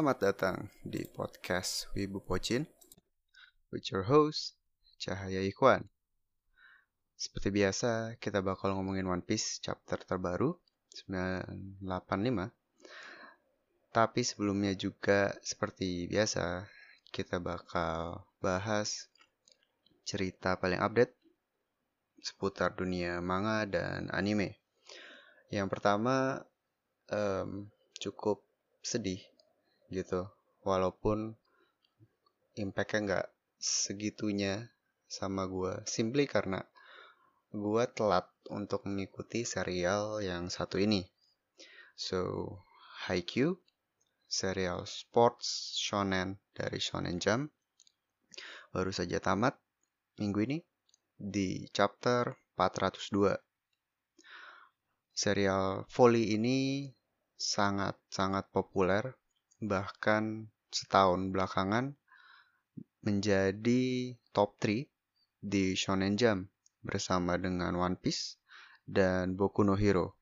Selamat datang di podcast Wibu Pocin with your host Cahaya Ikhwan. Seperti biasa, kita bakal ngomongin One Piece chapter terbaru 985. Tapi sebelumnya juga seperti biasa, kita bakal bahas cerita paling update seputar dunia manga dan anime. Yang pertama um, cukup sedih gitu. Walaupun impactnya nggak segitunya sama gue simply karena gue telat untuk mengikuti serial yang satu ini. So Haikyuu serial sports shonen dari Shonen Jump baru saja tamat minggu ini di chapter 402 serial volley ini sangat-sangat populer bahkan setahun belakangan menjadi top 3 di Shonen Jump bersama dengan One Piece dan Boku no Hero.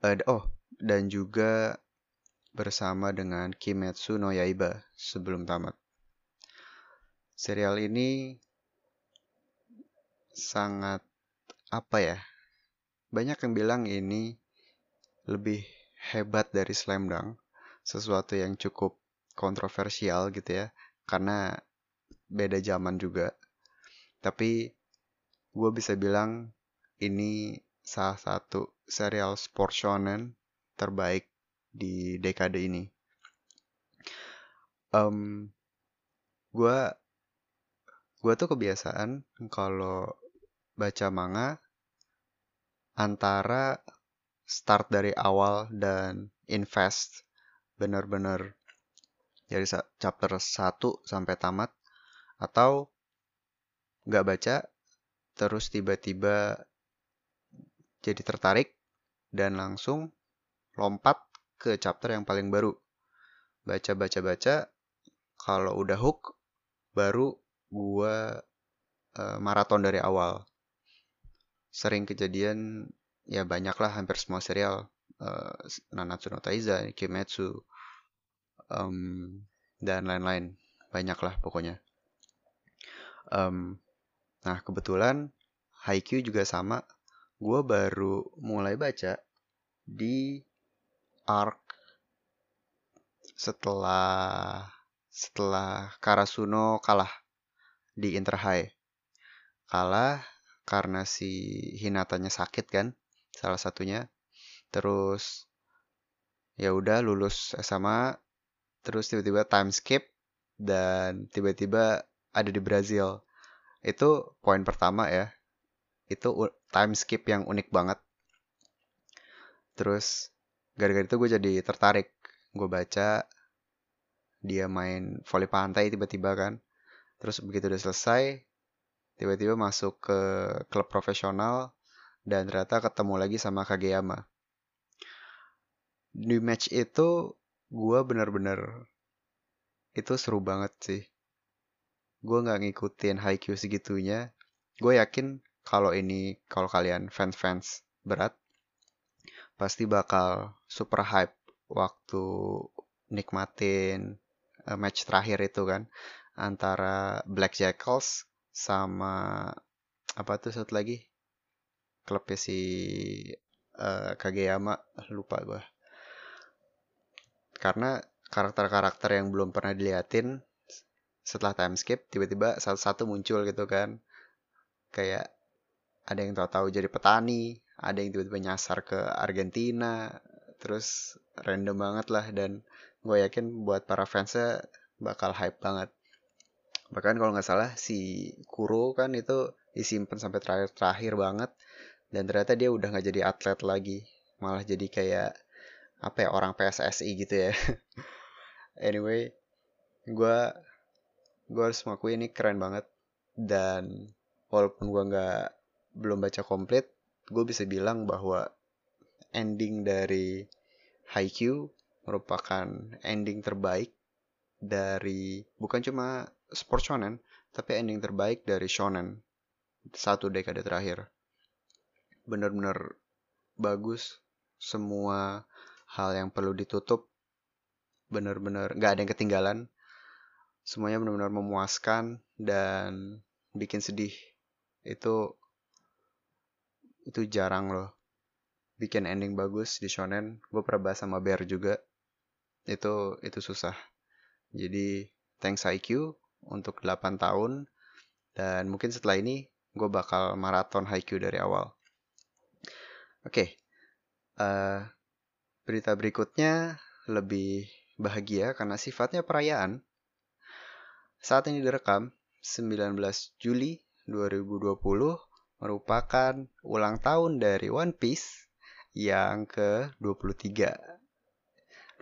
Uh, oh, dan juga bersama dengan Kimetsu no Yaiba sebelum tamat. Serial ini sangat apa ya? Banyak yang bilang ini lebih hebat dari Slam Dunk sesuatu yang cukup kontroversial gitu ya. Karena beda zaman juga. Tapi gue bisa bilang ini salah satu serial sport shonen terbaik di dekade ini. Um, gue gue tuh kebiasaan kalau baca manga antara start dari awal dan invest benar-benar dari chapter 1 sampai tamat atau nggak baca terus tiba-tiba jadi tertarik dan langsung lompat ke chapter yang paling baru. Baca baca baca kalau udah hook baru gua uh, maraton dari awal. Sering kejadian ya banyak lah hampir semua serial uh, Nanatsu no Taiza, Kimetsu, um, dan lain-lain. Banyak lah pokoknya. Um, nah kebetulan Haikyuu juga sama. Gue baru mulai baca di arc setelah setelah Karasuno kalah di Inter High kalah karena si Hinatanya sakit kan salah satunya. Terus ya udah lulus SMA terus tiba-tiba time skip dan tiba-tiba ada di Brazil. Itu poin pertama ya. Itu time skip yang unik banget. Terus gara-gara itu gue jadi tertarik. Gue baca dia main volley pantai tiba-tiba kan. Terus begitu udah selesai tiba-tiba masuk ke klub profesional dan ternyata ketemu lagi sama Kageyama. Di match itu gue bener-bener itu seru banget sih. Gue nggak ngikutin Haikyuu segitunya. Gue yakin kalau ini kalau kalian fans-fans berat pasti bakal super hype waktu nikmatin uh, match terakhir itu kan. Antara Black Jackals sama apa tuh satu lagi? Klubnya si uh, Kageyama lupa gue karena karakter-karakter yang belum pernah diliatin setelah time skip tiba-tiba satu-satu muncul gitu kan. Kayak ada yang tahu-tahu jadi petani ada yang tiba-tiba nyasar ke Argentina terus random banget lah. Dan gue yakin buat para fansnya bakal hype banget. Bahkan kalau nggak salah si Kuro kan itu disimpan sampai terakhir-terakhir banget. Dan ternyata dia udah nggak jadi atlet lagi. Malah jadi kayak apa ya orang PSSI gitu ya. Anyway gue gue harus mengakui ini keren banget. Dan walaupun gue nggak belum baca komplit gue bisa bilang bahwa ending dari Haikyuu merupakan ending terbaik dari bukan cuma sport shonen tapi ending terbaik dari shonen satu dekade terakhir. Benar-benar bagus semua hal yang perlu ditutup bener-bener nggak ada yang ketinggalan. Semuanya benar-benar memuaskan dan bikin sedih. Itu itu jarang loh. Bikin ending bagus di shonen gue pernah bahas sama Bear juga. Itu itu susah. Jadi thanks IQ untuk 8 tahun. Dan mungkin setelah ini gue bakal maraton Haikyuu dari awal. Oke okay. uh, eh, berita berikutnya lebih bahagia karena sifatnya perayaan saat ini direkam 19 Juli 2020 merupakan ulang tahun dari One Piece yang ke-23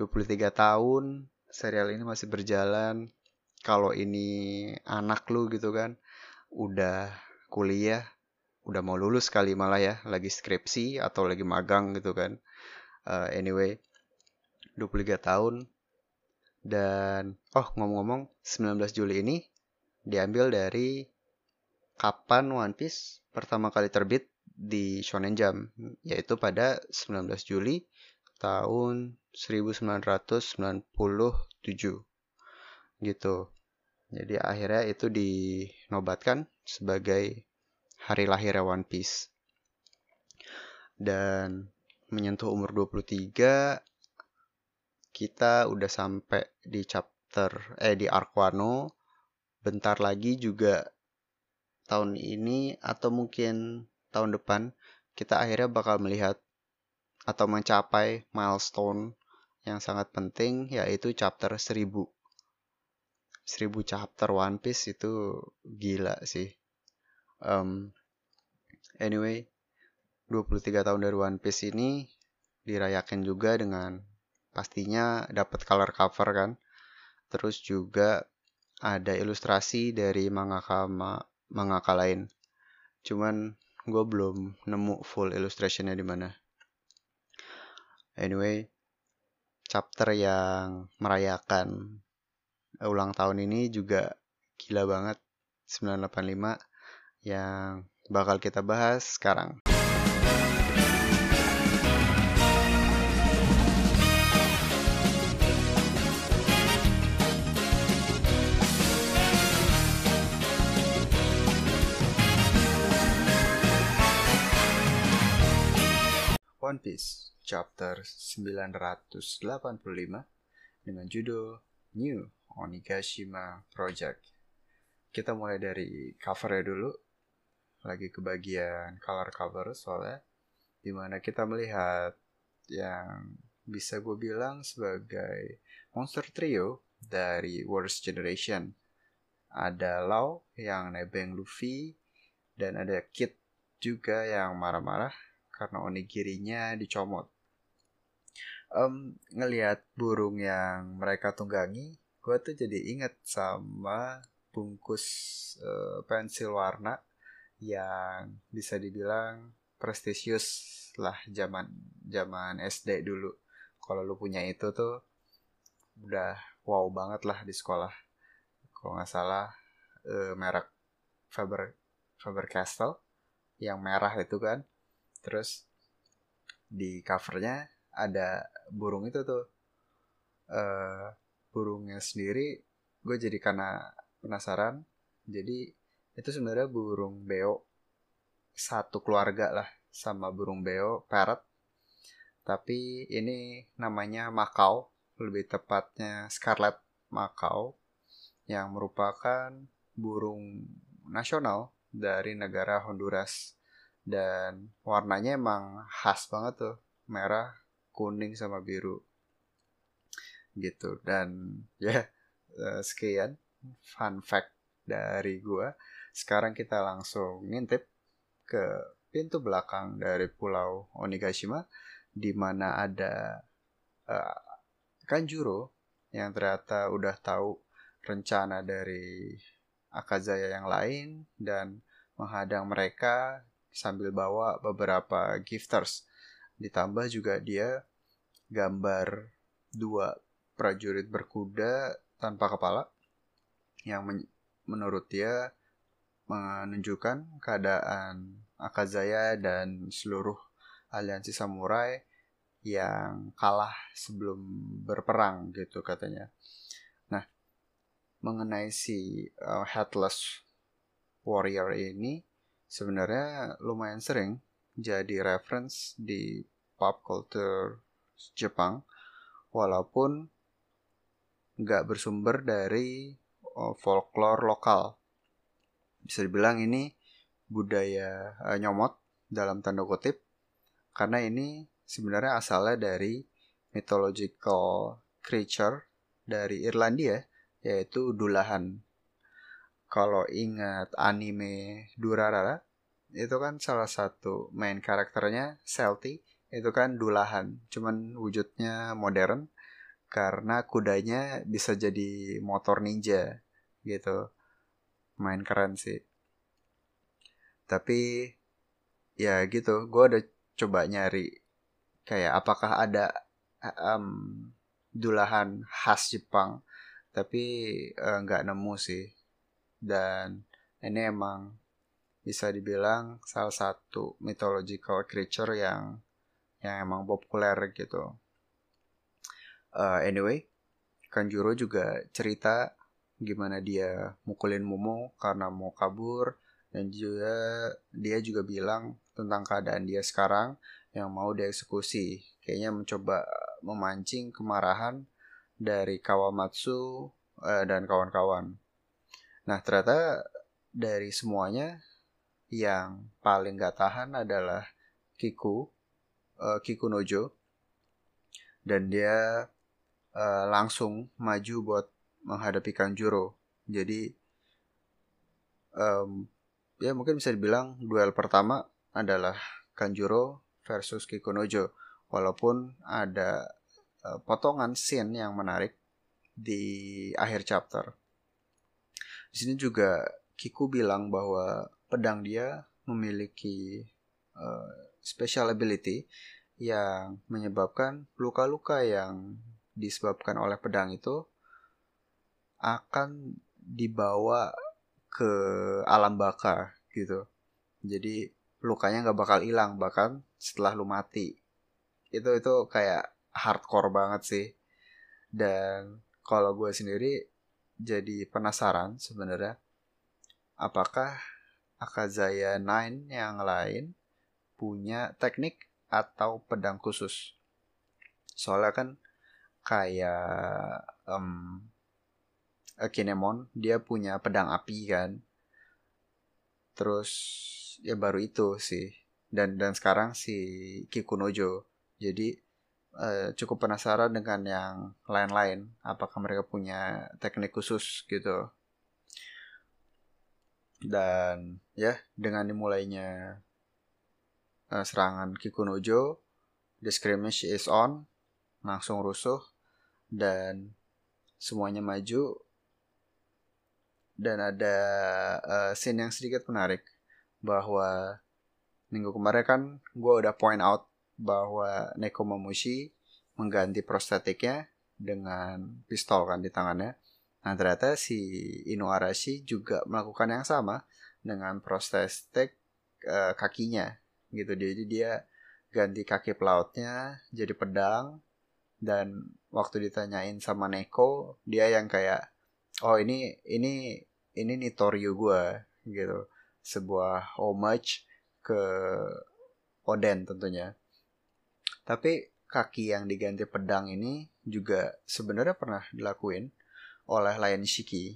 23 tahun serial ini masih berjalan. Kalau ini anak lu gitu kan, udah kuliah, udah mau lulus kali malah ya, lagi skripsi atau lagi magang gitu kan. Uh, anyway, 23 tahun dan oh ngomong-ngomong 19 Juli ini diambil dari kapan One Piece pertama kali terbit di Shonen Jump yaitu pada 19 Juli tahun 1997 gitu. Jadi akhirnya itu dinobatkan sebagai hari lahir One Piece. Dan menyentuh umur 23 kita udah sampai di chapter eh di arc Wano. Bentar lagi juga tahun ini atau mungkin tahun depan kita akhirnya bakal melihat atau mencapai milestone yang sangat penting yaitu chapter 1000. 1000 chapter One Piece itu gila sih. Um, anyway, 23 tahun dari One Piece ini dirayakan juga dengan pastinya dapat color cover kan. Terus juga ada ilustrasi dari mangaka mangaka lain. Cuman gue belum nemu full illustrationnya di mana. Anyway, chapter yang merayakan ulang tahun ini juga gila banget 985 yang bakal kita bahas sekarang. One Piece chapter 985 dengan judul New Onigashima Project. Kita mulai dari covernya dulu. Lagi ke bagian color cover soalnya di mana kita melihat yang bisa gue bilang sebagai monster trio dari Worst Generation. Ada Lau yang nebeng Luffy dan ada Kid juga yang marah-marah karena onigirinya dicomot. Um, ngelihat burung yang mereka tunggangi, gue tuh jadi inget sama bungkus uh, pensil warna yang bisa dibilang prestisius lah zaman zaman SD dulu. Kalau lu punya itu tuh udah wow banget lah di sekolah. Kalau nggak salah uh, merek Faber Faber Castell yang merah itu kan terus di covernya ada burung itu tuh uh, burungnya sendiri gue jadi karena penasaran jadi itu sebenarnya burung beo satu keluarga lah sama burung beo parrot. Tapi ini namanya makau lebih tepatnya scarlet makau yang merupakan burung nasional dari negara Honduras. Dan warnanya emang khas banget tuh merah kuning sama biru. Gitu. Dan ya yeah, sekian fun fact dari gua sekarang kita langsung ngintip ke pintu belakang dari pulau Onigashima di mana ada uh, Kanjuro yang ternyata udah tahu rencana dari Akazaya yang lain dan menghadang mereka sambil bawa beberapa gifters. Ditambah juga dia gambar dua prajurit berkuda tanpa kepala yang men menurut dia menunjukkan keadaan Akazaya dan seluruh aliansi samurai yang kalah sebelum berperang gitu katanya. Nah, mengenai si uh, headless warrior ini sebenarnya lumayan sering jadi reference di pop culture Jepang walaupun nggak bersumber dari uh, folklore lokal. Bisa dibilang ini budaya uh, nyomot dalam tanda kutip karena ini sebenarnya asalnya dari mythological creature dari Irlandia yaitu Dulahan. Kalau ingat anime Durarara itu kan salah satu main karakternya Selty itu kan Dulahan, cuman wujudnya modern karena kudanya bisa jadi motor ninja gitu. Main keren sih. Tapi ya gitu, gue udah coba nyari kayak apakah ada um, dulahan khas Jepang. Tapi eh, nggak uh, nemu sih. Dan ini emang bisa dibilang salah satu mythological creature yang yang emang populer gitu. Uh, anyway Kanjuro juga cerita gimana dia mukulin Momo karena mau kabur dan juga dia juga bilang tentang keadaan dia sekarang yang mau dieksekusi. Kayaknya mencoba memancing kemarahan dari Kawamatsu uh, dan kawan-kawan. Nah ternyata dari semuanya yang paling gak tahan adalah Kiku, uh, Kiku Nojo, dan dia uh, langsung maju buat menghadapi Kanjuro. Jadi um, ya mungkin bisa dibilang duel pertama adalah Kanjuro versus Kikunojo walaupun ada uh, potongan scene yang menarik di akhir chapter. Di sini juga Kiku bilang bahwa pedang dia memiliki uh, special ability yang menyebabkan luka-luka yang disebabkan oleh pedang itu akan dibawa ke alam baka gitu. Jadi lukanya nggak bakal hilang bahkan setelah lu mati. Itu itu kayak hardcore banget sih. Dan kalau gue sendiri jadi penasaran sebenarnya apakah Akazaya 9 yang lain punya teknik atau pedang khusus? Soalnya kan kayak um, Kinemon dia punya pedang api kan. Terus ya baru itu sih. Dan dan sekarang si Kikunojo. Jadi uh, cukup penasaran dengan yang lain-lain. Apakah mereka punya teknik khusus gitu. Dan ya dengan dimulainya uh, serangan Kikunojo the skirmish is on. Langsung rusuh. Dan semuanya maju dan ada uh, scene yang sedikit menarik bahwa minggu kemarin kan gue udah point out bahwa Neko Momoshi mengganti prostetiknya dengan pistol kan di tangannya. Nah ternyata si Ino Arashi juga melakukan yang sama dengan prostetik uh, kakinya gitu. Jadi dia ganti kaki pelautnya jadi pedang dan waktu ditanyain sama Neko dia yang kayak oh ini ini ini Nitoryu gue gitu sebuah homage ke Oden tentunya. Tapi kaki yang diganti pedang ini juga sebenarnya pernah dilakuin oleh Lion Shiki,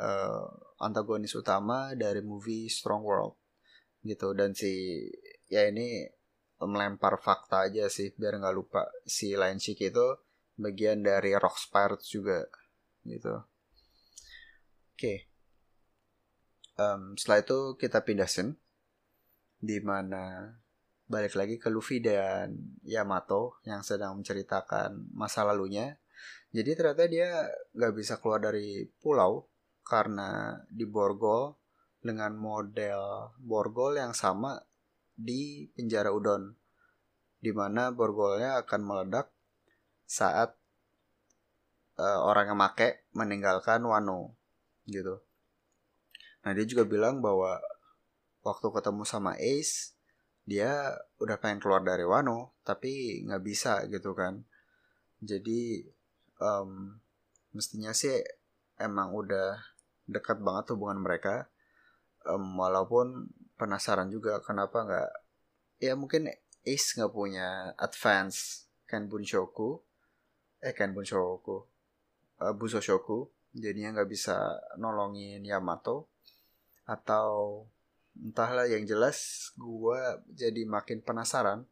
uh, antagonis utama dari movie Strong World gitu dan si ya ini melempar fakta aja sih biar nggak lupa si Lion Shiki itu bagian dari Rock Spirits juga gitu. Oke. Okay um, setelah itu kita pindah scene di mana balik lagi ke Luffy dan Yamato yang sedang menceritakan masa lalunya. Jadi ternyata dia gak bisa keluar dari pulau karena di Borgol dengan model Borgol yang sama di penjara Udon. Di mana Borgolnya akan meledak saat uh, orang yang make meninggalkan Wano gitu. Nah dia juga bilang bahwa waktu ketemu sama Ace dia udah pengen keluar dari Wano tapi nggak bisa gitu kan. Jadi um, mestinya sih emang udah dekat banget hubungan mereka. Um, walaupun penasaran juga kenapa nggak ya mungkin Ace nggak punya advance Ken Bunshoku eh Ken Bunshoku uh, Busoshoku jadinya nggak bisa nolongin Yamato atau entahlah yang jelas gue jadi makin penasaran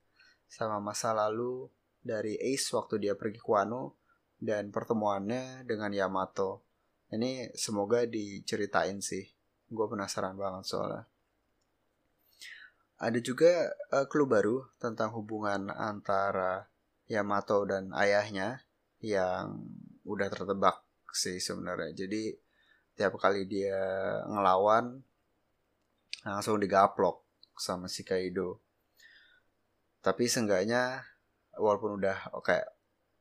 sama masa lalu dari Ace waktu dia pergi ke Wano dan pertemuannya dengan Yamato. Ini semoga diceritain sih. Gue penasaran banget soalnya. Ada juga uh, clue baru tentang hubungan antara Yamato dan ayahnya yang udah tertebak sih sebenarnya. Jadi tiap kali dia ngelawan langsung digaplok sama si Kaido. Tapi seenggaknya walaupun udah oke okay,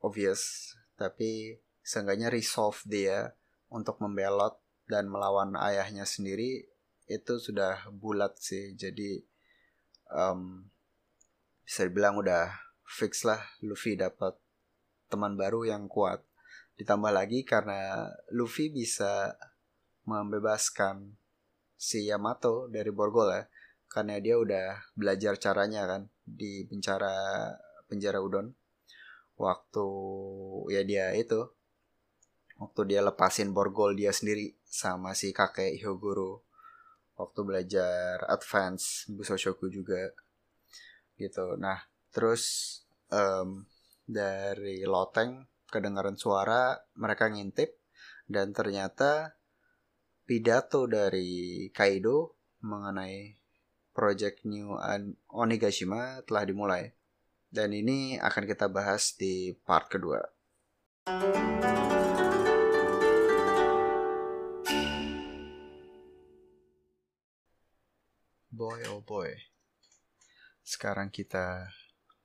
obvious tapi seenggaknya resolve dia untuk membelot dan melawan ayahnya sendiri itu sudah bulat sih. Jadi um, bisa dibilang udah fix lah Luffy dapat teman baru yang kuat. Ditambah lagi karena Luffy bisa membebaskan si Yamato dari Borgol ya karena dia udah belajar caranya kan di penjara penjara udon. Waktu ya dia itu waktu dia lepasin borgol dia sendiri sama si kakek Hyogoro waktu belajar advance Busoshoku juga gitu. Nah terus um, dari loteng kedengaran suara mereka ngintip dan ternyata pidato dari Kaido mengenai project New Onigashima telah dimulai. Dan ini akan kita bahas di part kedua. Boy oh boy. Sekarang kita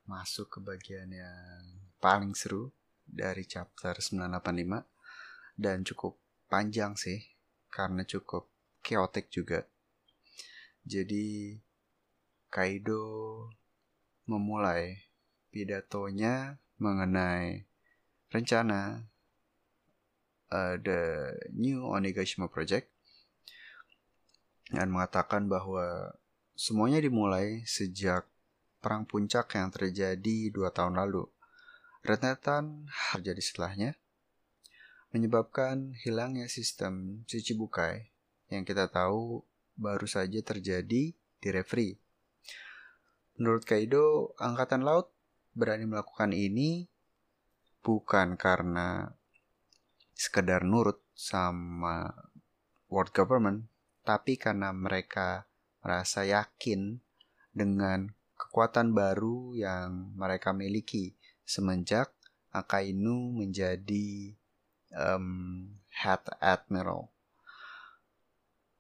masuk ke bagian yang paling seru dari chapter 985 dan cukup panjang sih karena cukup chaotic juga. Jadi Kaido memulai pidatonya mengenai rencana uh, the new Onigashima Project dan mengatakan bahwa semuanya dimulai sejak perang puncak yang terjadi dua tahun lalu. Rentetan terjadi setelahnya, menyebabkan hilangnya sistem Shichibukai yang kita tahu baru saja terjadi di referee. Menurut Kaido, Angkatan Laut berani melakukan ini bukan karena sekedar nurut sama world government, tapi karena mereka merasa yakin dengan kekuatan baru yang mereka miliki semenjak Akainu menjadi um, head admiral.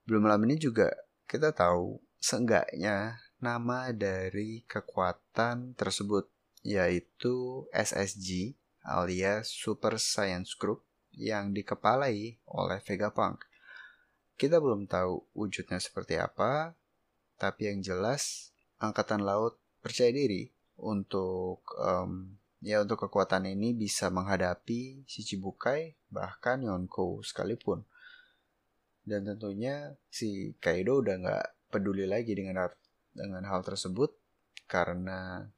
Belum lama ini juga kita tahu seenggaknya nama dari kekuatan tersebut yaitu SSG alias Super Science Group yang dikepalai oleh Vegapunk. Kita belum tahu wujudnya seperti apa, tapi yang jelas Angkatan Laut percaya diri untuk um, ya untuk kekuatan ini bisa menghadapi Shichibukai bahkan Yonko sekalipun. Dan tentunya si Kaido udah nggak peduli lagi dengan dengan hal tersebut karena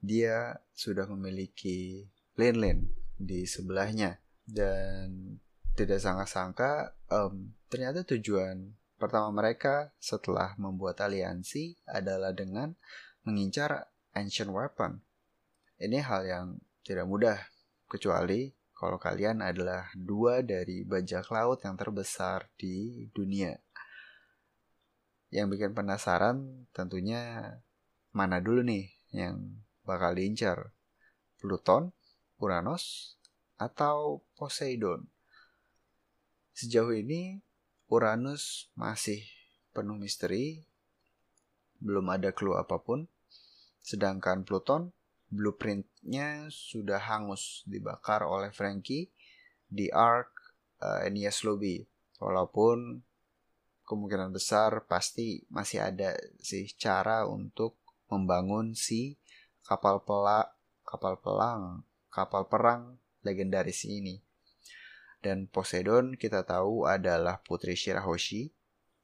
dia sudah memiliki Lin-Lin di sebelahnya dan tidak sangka-sangka um, ternyata tujuan pertama mereka setelah membuat aliansi adalah dengan mengincar ancient weapon. Ini hal yang tidak mudah kecuali kalau kalian adalah dua dari bajak laut yang terbesar di dunia. Yang bikin penasaran tentunya mana dulu nih yang bakal diincar. Pluton, Uranus, atau Poseidon. Sejauh ini Uranus masih penuh misteri, belum ada clue apa pun. Sedangkan Pluton blueprintnya sudah hangus dibakar oleh Frankie di Ark uh, Enies Lobby. Walaupun kemungkinan besar pasti masih ada sih cara untuk membangun si kapal pelak kapal pelang kapal perang legendaris ini. Dan Poseidon kita tahu adalah putri Shirahoshi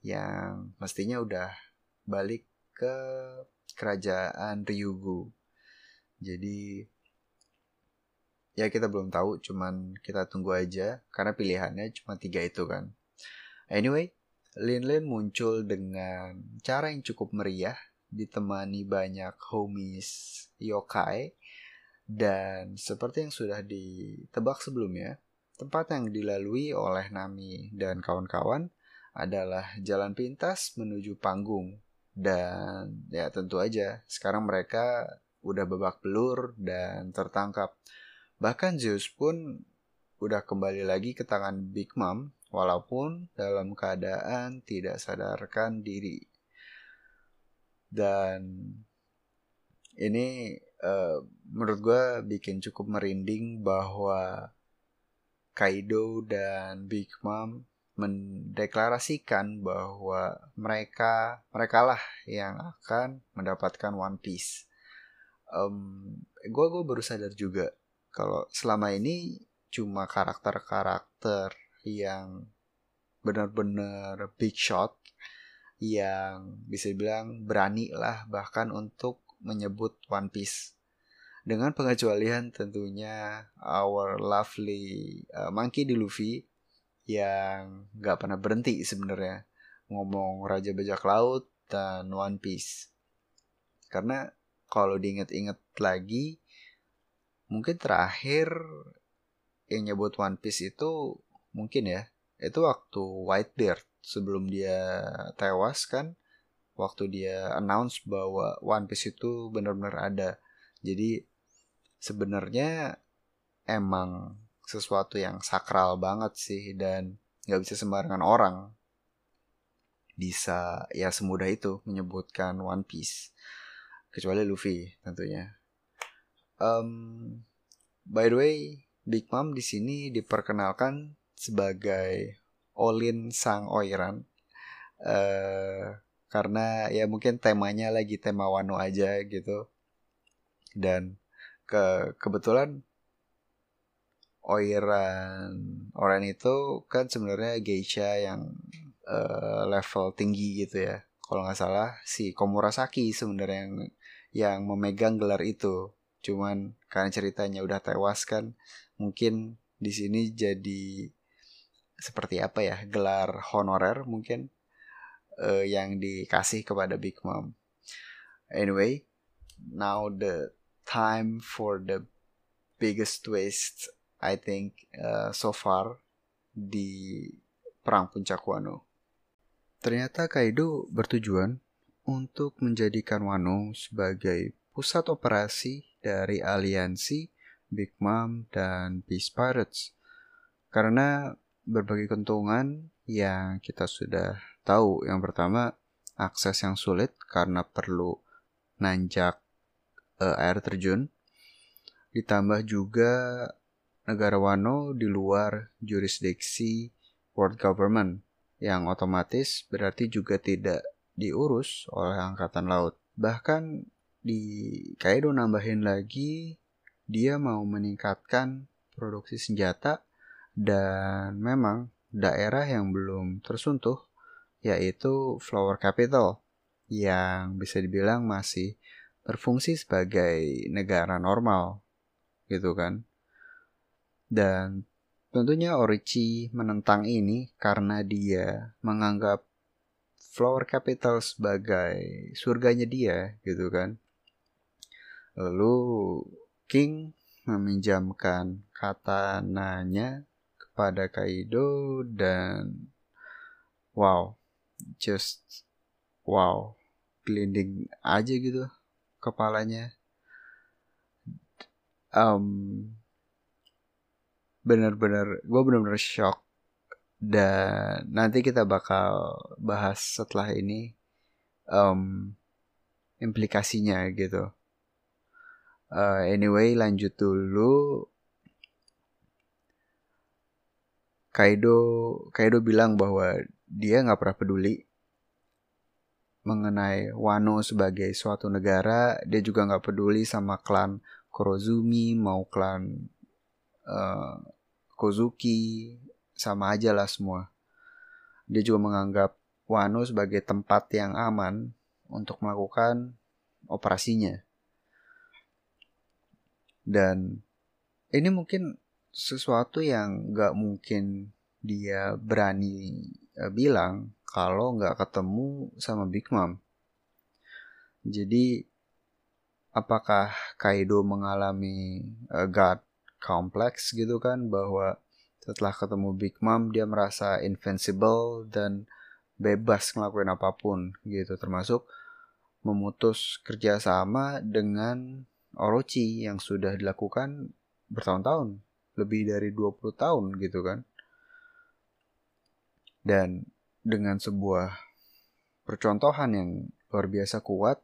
yang mestinya udah balik ke kerajaan Ryugu. Jadi ya kita belum tahu, cuman kita tunggu aja karena pilihannya cuma tiga itu kan. Anyway, Lin Lin muncul dengan cara yang cukup meriah, ditemani banyak homies yokai, dan seperti yang sudah ditebak sebelumnya, tempat yang dilalui oleh Nami dan kawan-kawan adalah jalan pintas menuju panggung. Dan ya tentu aja, sekarang mereka udah babak belur dan tertangkap. Bahkan Zeus pun udah kembali lagi ke tangan Big Mom walaupun dalam keadaan tidak sadarkan diri. Dan ini uh, menurut gue bikin cukup merinding bahwa Kaido dan Big Mom mendeklarasikan bahwa mereka mereka lah yang akan mendapatkan One Piece. Um, gue gue baru sadar juga kalau selama ini cuma karakter-karakter yang benar-benar big shot yang bisa dibilang berani lah bahkan untuk menyebut One Piece. Dengan pengecualian tentunya our lovely uh, Monkey di Luffy yang gak pernah berhenti sebenarnya ngomong Raja Bajak Laut dan One Piece. Karena kalau diinget-inget lagi mungkin terakhir yang nyebut One Piece itu mungkin ya itu waktu Whitebeard sebelum dia tewas kan waktu dia announce bahwa One Piece itu benar-benar ada. Jadi sebenarnya emang sesuatu yang sakral banget sih dan nggak bisa sembarangan orang bisa ya semudah itu menyebutkan One Piece kecuali Luffy tentunya um, by the way Big Mom di sini diperkenalkan sebagai Olin Sang Oiran. Uh, karena ya mungkin temanya lagi tema Wano aja gitu. Dan ke kebetulan Oiran Oiran itu kan sebenarnya geisha yang uh, level tinggi gitu ya. Kalau nggak salah si Komurasaki sebenarnya yang yang memegang gelar itu. Cuman karena ceritanya udah tewas kan, mungkin di sini jadi seperti apa ya gelar honorer mungkin uh, yang dikasih kepada Big Mom. Anyway, now the time for the biggest twist I think uh, so far di perang puncak Wano. Ternyata Kaido bertujuan untuk menjadikan Wano sebagai pusat operasi dari aliansi Big Mom, dan Beast Pirates. Karena berbagai keuntungan yang kita sudah tahu. Yang pertama, akses yang sulit karena perlu nanjak uh, air terjun. Ditambah juga negara Wano di luar jurisdiksi world government yang otomatis berarti juga tidak diurus oleh angkatan laut. Bahkan di Kaido nambahin lagi dia mau meningkatkan produksi senjata dan memang daerah yang belum tersentuh yaitu flower capital yang bisa dibilang masih berfungsi sebagai negara normal gitu kan dan tentunya Orochi menentang ini karena dia menganggap flower capital sebagai surganya dia gitu kan lalu King meminjamkan katananya kepada Kaido dan wow, just wow, gelinding aja gitu kepalanya. Um, bener-bener, gue bener-bener shock dan nanti kita bakal bahas setelah ini um, implikasinya gitu Uh, anyway, lanjut dulu. Kaido Kaido bilang bahwa dia nggak pernah peduli mengenai Wano sebagai suatu negara, dia juga nggak peduli sama klan Kurozumi, mau klan uh, Kozuki, sama aja lah semua. Dia juga menganggap Wano sebagai tempat yang aman untuk melakukan operasinya. Dan ini mungkin sesuatu yang nggak mungkin dia berani uh, bilang kalau nggak ketemu sama Big Mom. Jadi apakah Kaido mengalami uh, God complex gitu kan bahwa setelah ketemu Big Mom dia merasa invincible dan bebas ngelakuin apa pun gitu termasuk memutus kerjasama dengan Orochi yang sudah dilakukan bertahun-tahun lebih dari 20 tahun gitu kan dan dengan sebuah percontohan yang luar biasa kuat,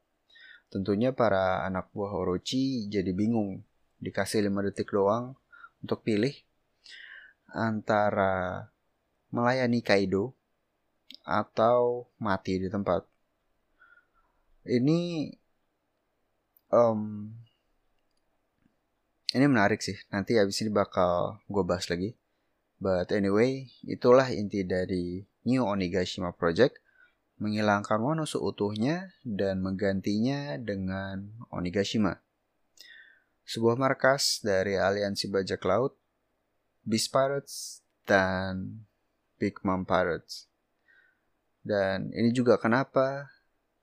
tentunya para anak buah Orochi jadi bingung. Dikasih 5 detik doang untuk pilih antara melayani Kaido atau mati di tempat. Ini um, ini menarik sih. Nanti habis ini bakal gue bahas lagi. But anyway, itulah inti dari New Onigashima Project, menghilangkan Wano seutuhnya dan menggantinya dengan Onigashima. Sebuah markas dari aliansi bajak laut, Beast Pirates, dan Big Mom Pirates. Dan ini juga kenapa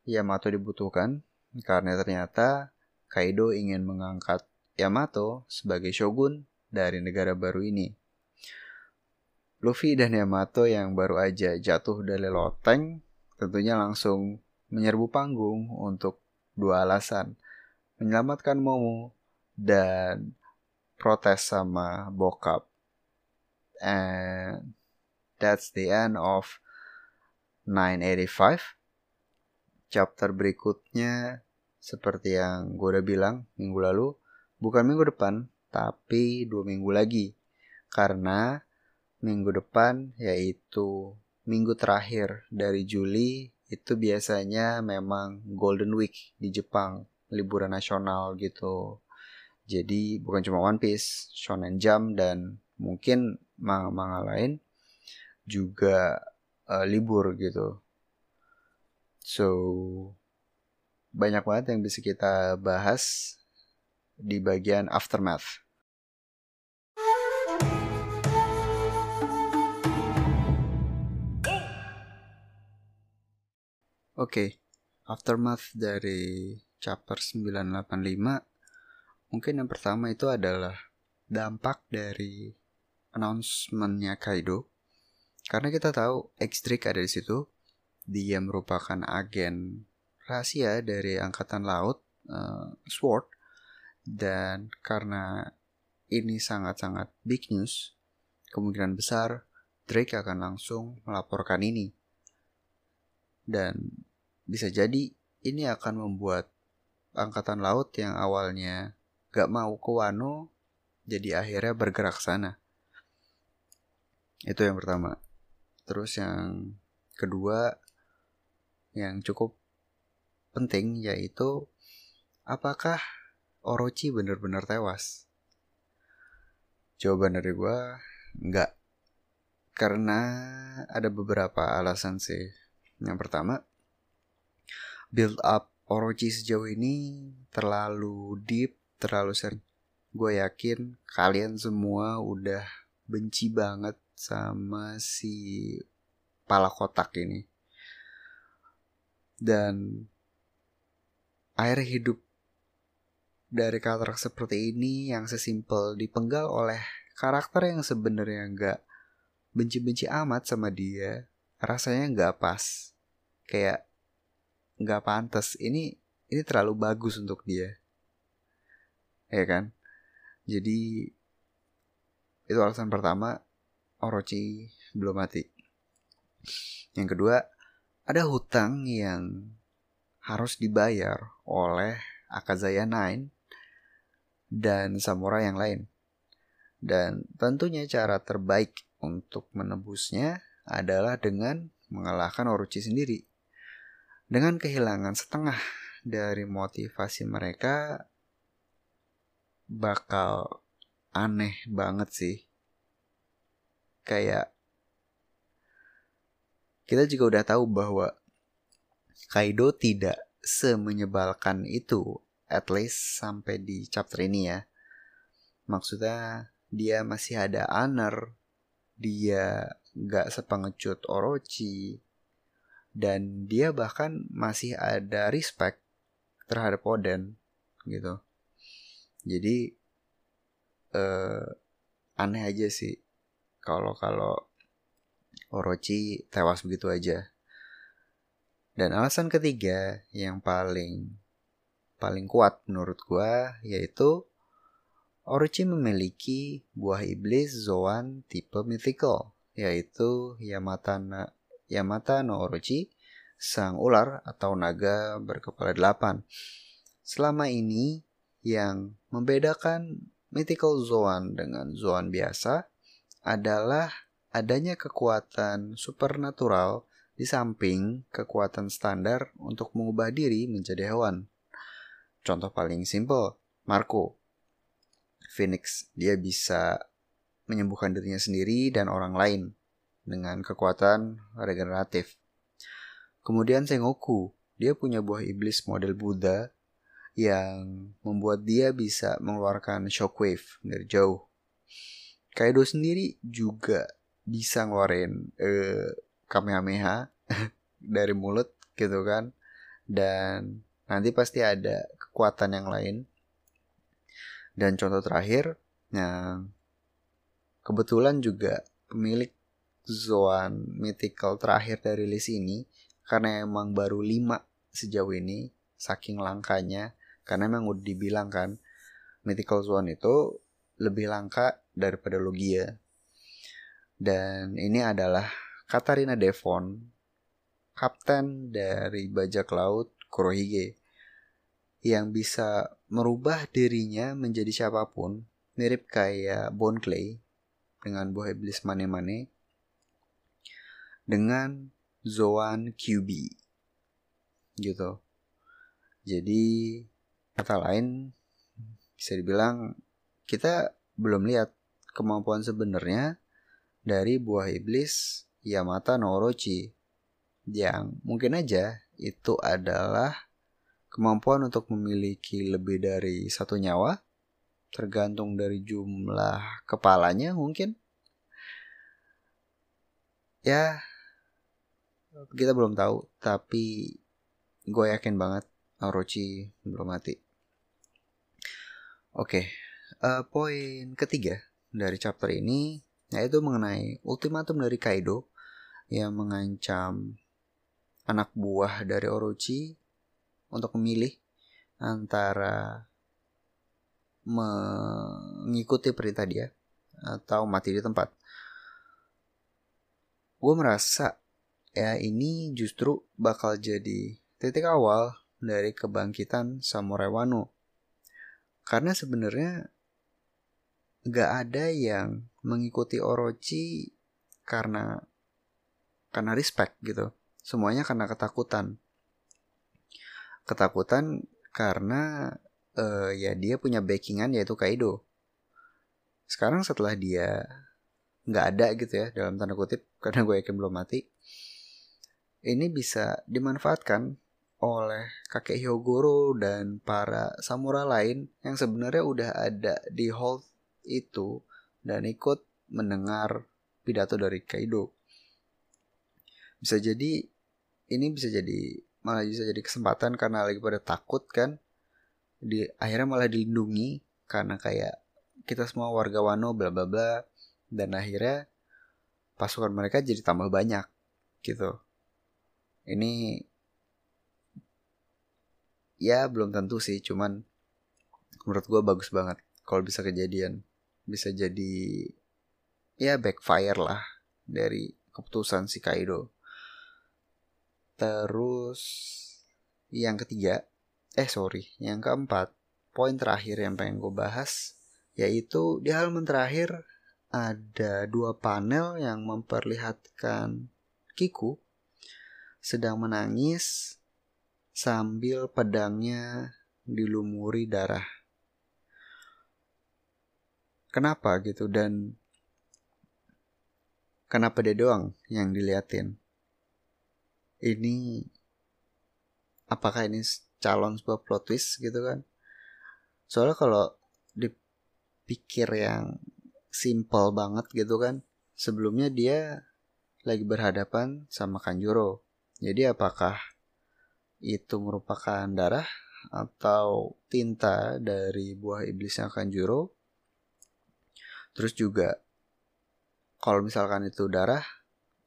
Yamato dibutuhkan, karena ternyata Kaido ingin mengangkat Yamato sebagai shogun dari negara baru ini. Luffy dan Yamato yang baru aja jatuh dari loteng tentunya langsung menyerbu panggung untuk dua alasan. Menyelamatkan Momo dan protes sama bokap. And that's the end of 985. Chapter berikutnya seperti yang gue udah bilang minggu lalu, bukan minggu depan, tapi dua minggu lagi. Karena minggu depan yaitu minggu terakhir dari Juli itu biasanya memang Golden Week di Jepang, liburan nasional gitu. Jadi bukan cuma One Piece, Shonen Jump dan mungkin manga-manga lain juga uh, libur gitu. So banyak banget yang bisa kita bahas di bagian aftermath. Oke, okay. aftermath dari chapter 985 mungkin yang pertama itu adalah dampak dari announcementnya Kaido. Karena kita tahu X-Drake ada di situ. Dia merupakan agen rahasia dari angkatan laut uh, Sword. Dan karena ini sangat-sangat big news kemungkinan besar Drake akan langsung melaporkan ini. Dan bisa jadi ini akan membuat angkatan laut yang awalnya gak mau ke Wano jadi akhirnya bergerak sana. Itu yang pertama. Terus yang kedua yang cukup penting yaitu apakah Orochi benar-benar tewas? Jawaban dari gue enggak. Karena ada beberapa alasan sih. Yang pertama, build up Orochi sejauh ini terlalu deep, terlalu sering. Gue yakin kalian semua udah benci banget sama si pala kotak ini. Dan air hidup dari karakter seperti ini yang sesimpel dipenggal oleh karakter yang sebenarnya nggak benci-benci amat sama dia rasanya nggak pas. Kayak nggak pantas. Ini ini terlalu bagus untuk dia. Ya kan? Jadi itu alasan pertama Orochi belum mati yang kedua ada hutang yang harus dibayar oleh Akazaya Nine dan samurai yang lain dan tentunya cara terbaik untuk menebusnya adalah dengan mengalahkan Orochi sendiri. dengan kehilangan setengah dari motivasi mereka bakal aneh banget sih. Kayak kita juga udah tahu bahwa Kaido tidak semenyebalkan itu at least sampai di chapter ini ya. Maksudnya dia masih ada honor, dia gak sepengecut Orochi, dan dia bahkan masih ada respect terhadap Oden gitu. Jadi eh, aneh aja sih kalau kalau Orochi tewas begitu aja. Dan alasan ketiga yang paling paling kuat menurut gua yaitu Orochi memiliki buah iblis Zoan tipe mythical yaitu Yamata na, Yamata no Orochi sang ular atau naga berkepala delapan. Selama ini yang membedakan mythical Zoan dengan Zoan biasa adalah adanya kekuatan supernatural di samping kekuatan standar untuk mengubah diri menjadi hewan. Contoh paling simple, Marco. Phoenix, dia bisa menyembuhkan dirinya sendiri dan orang lain dengan kekuatan regeneratif. Kemudian Sengoku, dia punya buah iblis model Buddha yang membuat dia bisa mengeluarkan shockwave dari jauh. Kaido sendiri juga bisa ngeluarin uh, kamehameha dari mulut gitu kan. Dan nanti pasti ada kekuatan yang lain. Dan contoh terakhir yang kebetulan juga pemilik Zoan Mythical terakhir dari list ini karena emang baru 5 sejauh ini saking langkanya. Karena emang udah dibilang kan Mythical Zoan itu lebih langka daripada Logia dan ini adalah Katarina Devon, kapten dari bajak laut Kurohige, yang bisa merubah dirinya menjadi siapa pun, mirip kayak Bone Clay dengan buah iblis mane-mane, dengan Zoan QB. Gitu. Jadi, kata lain, bisa dibilang kita belum lihat kemampuan sebenarnya dari buah iblis Yamata no Orochi yang mungkin aja itu adalah kemampuan untuk memiliki lebih dari satu nyawa tergantung dari jumlah kepalanya mungkin ya kita belum tahu tapi gue yakin banget Orochi belum mati oke okay. Uh, poin ketiga dari chapter ini yaitu mengenai ultimatum dari Kaido yang mengancam anak buah dari Orochi untuk memilih antara mengikuti perintah dia atau mati di tempat. Gue merasa ya ini justru bakal jadi titik awal dari kebangkitan Samurai Wano. Karena sebenarnya gak ada yang mengikuti Orochi karena karena respect gitu. Semuanya karena ketakutan. Ketakutan karena uh, ya dia punya backingan yaitu Kaido. Sekarang setelah dia nggak ada gitu ya dalam tanda kutip karena gue yakin belum mati. Ini bisa dimanfaatkan oleh kakek Hyogoro dan para samurai lain yang sebenarnya udah ada di hold itu dan ikut mendengar pidato dari Kaido. Bisa jadi ini bisa jadi malah bisa jadi kesempatan karena lagi pada takut kan di akhirnya malah dilindungi karena kayak kita semua warga Wano bla bla bla dan akhirnya pasukan mereka jadi tambah banyak gitu. Ini ya belum tentu sih cuman menurut gue bagus banget kalau bisa kejadian bisa jadi ya backfire lah dari keputusan si Kaido. Terus yang ketiga, eh sorry, yang keempat, poin terakhir yang pengen gue bahas, yaitu di halaman terakhir ada dua panel yang memperlihatkan Kiku sedang menangis sambil pedangnya dilumuri darah. Kenapa gitu dan kenapa dia doang yang diliatin? Ini apakah ini calon sebuah plot twist gitu kan? Soalnya kalau dipikir yang simple banget gitu kan, sebelumnya dia lagi berhadapan sama Kanjuro. Jadi apakah itu merupakan darah atau tinta dari buah iblisnya Kanjuro? Terus juga kalau misalkan itu darah,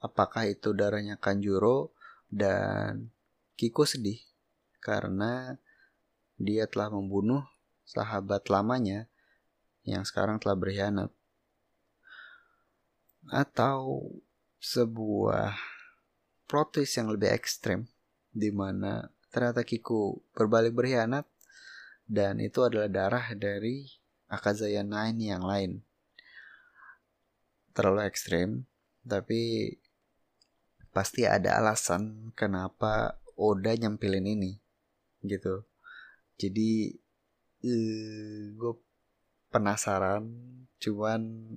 apakah itu darahnya Kanjuro dan Kiko sedih karena dia telah membunuh sahabat lamanya yang sekarang telah berkhianat. Atau sebuah protes yang lebih ekstrim di mana ternyata Kiku berbalik berkhianat dan itu adalah darah dari Akazaya Nine yang lain. Terlalu ekstrim, tapi pasti ada alasan kenapa Oda nyempilin ini gitu. Jadi uh, eh, gue penasaran, cuman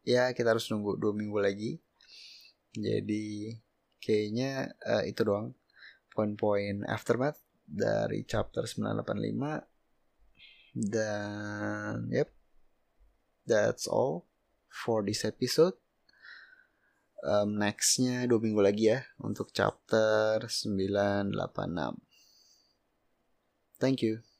ya kita harus nunggu dua minggu lagi. Jadi kayaknya uh, itu doang poin-poin aftermath dari chapter 985 dan yep that's all for this episode. Um, nextnya dua minggu lagi ya untuk chapter 986 thank you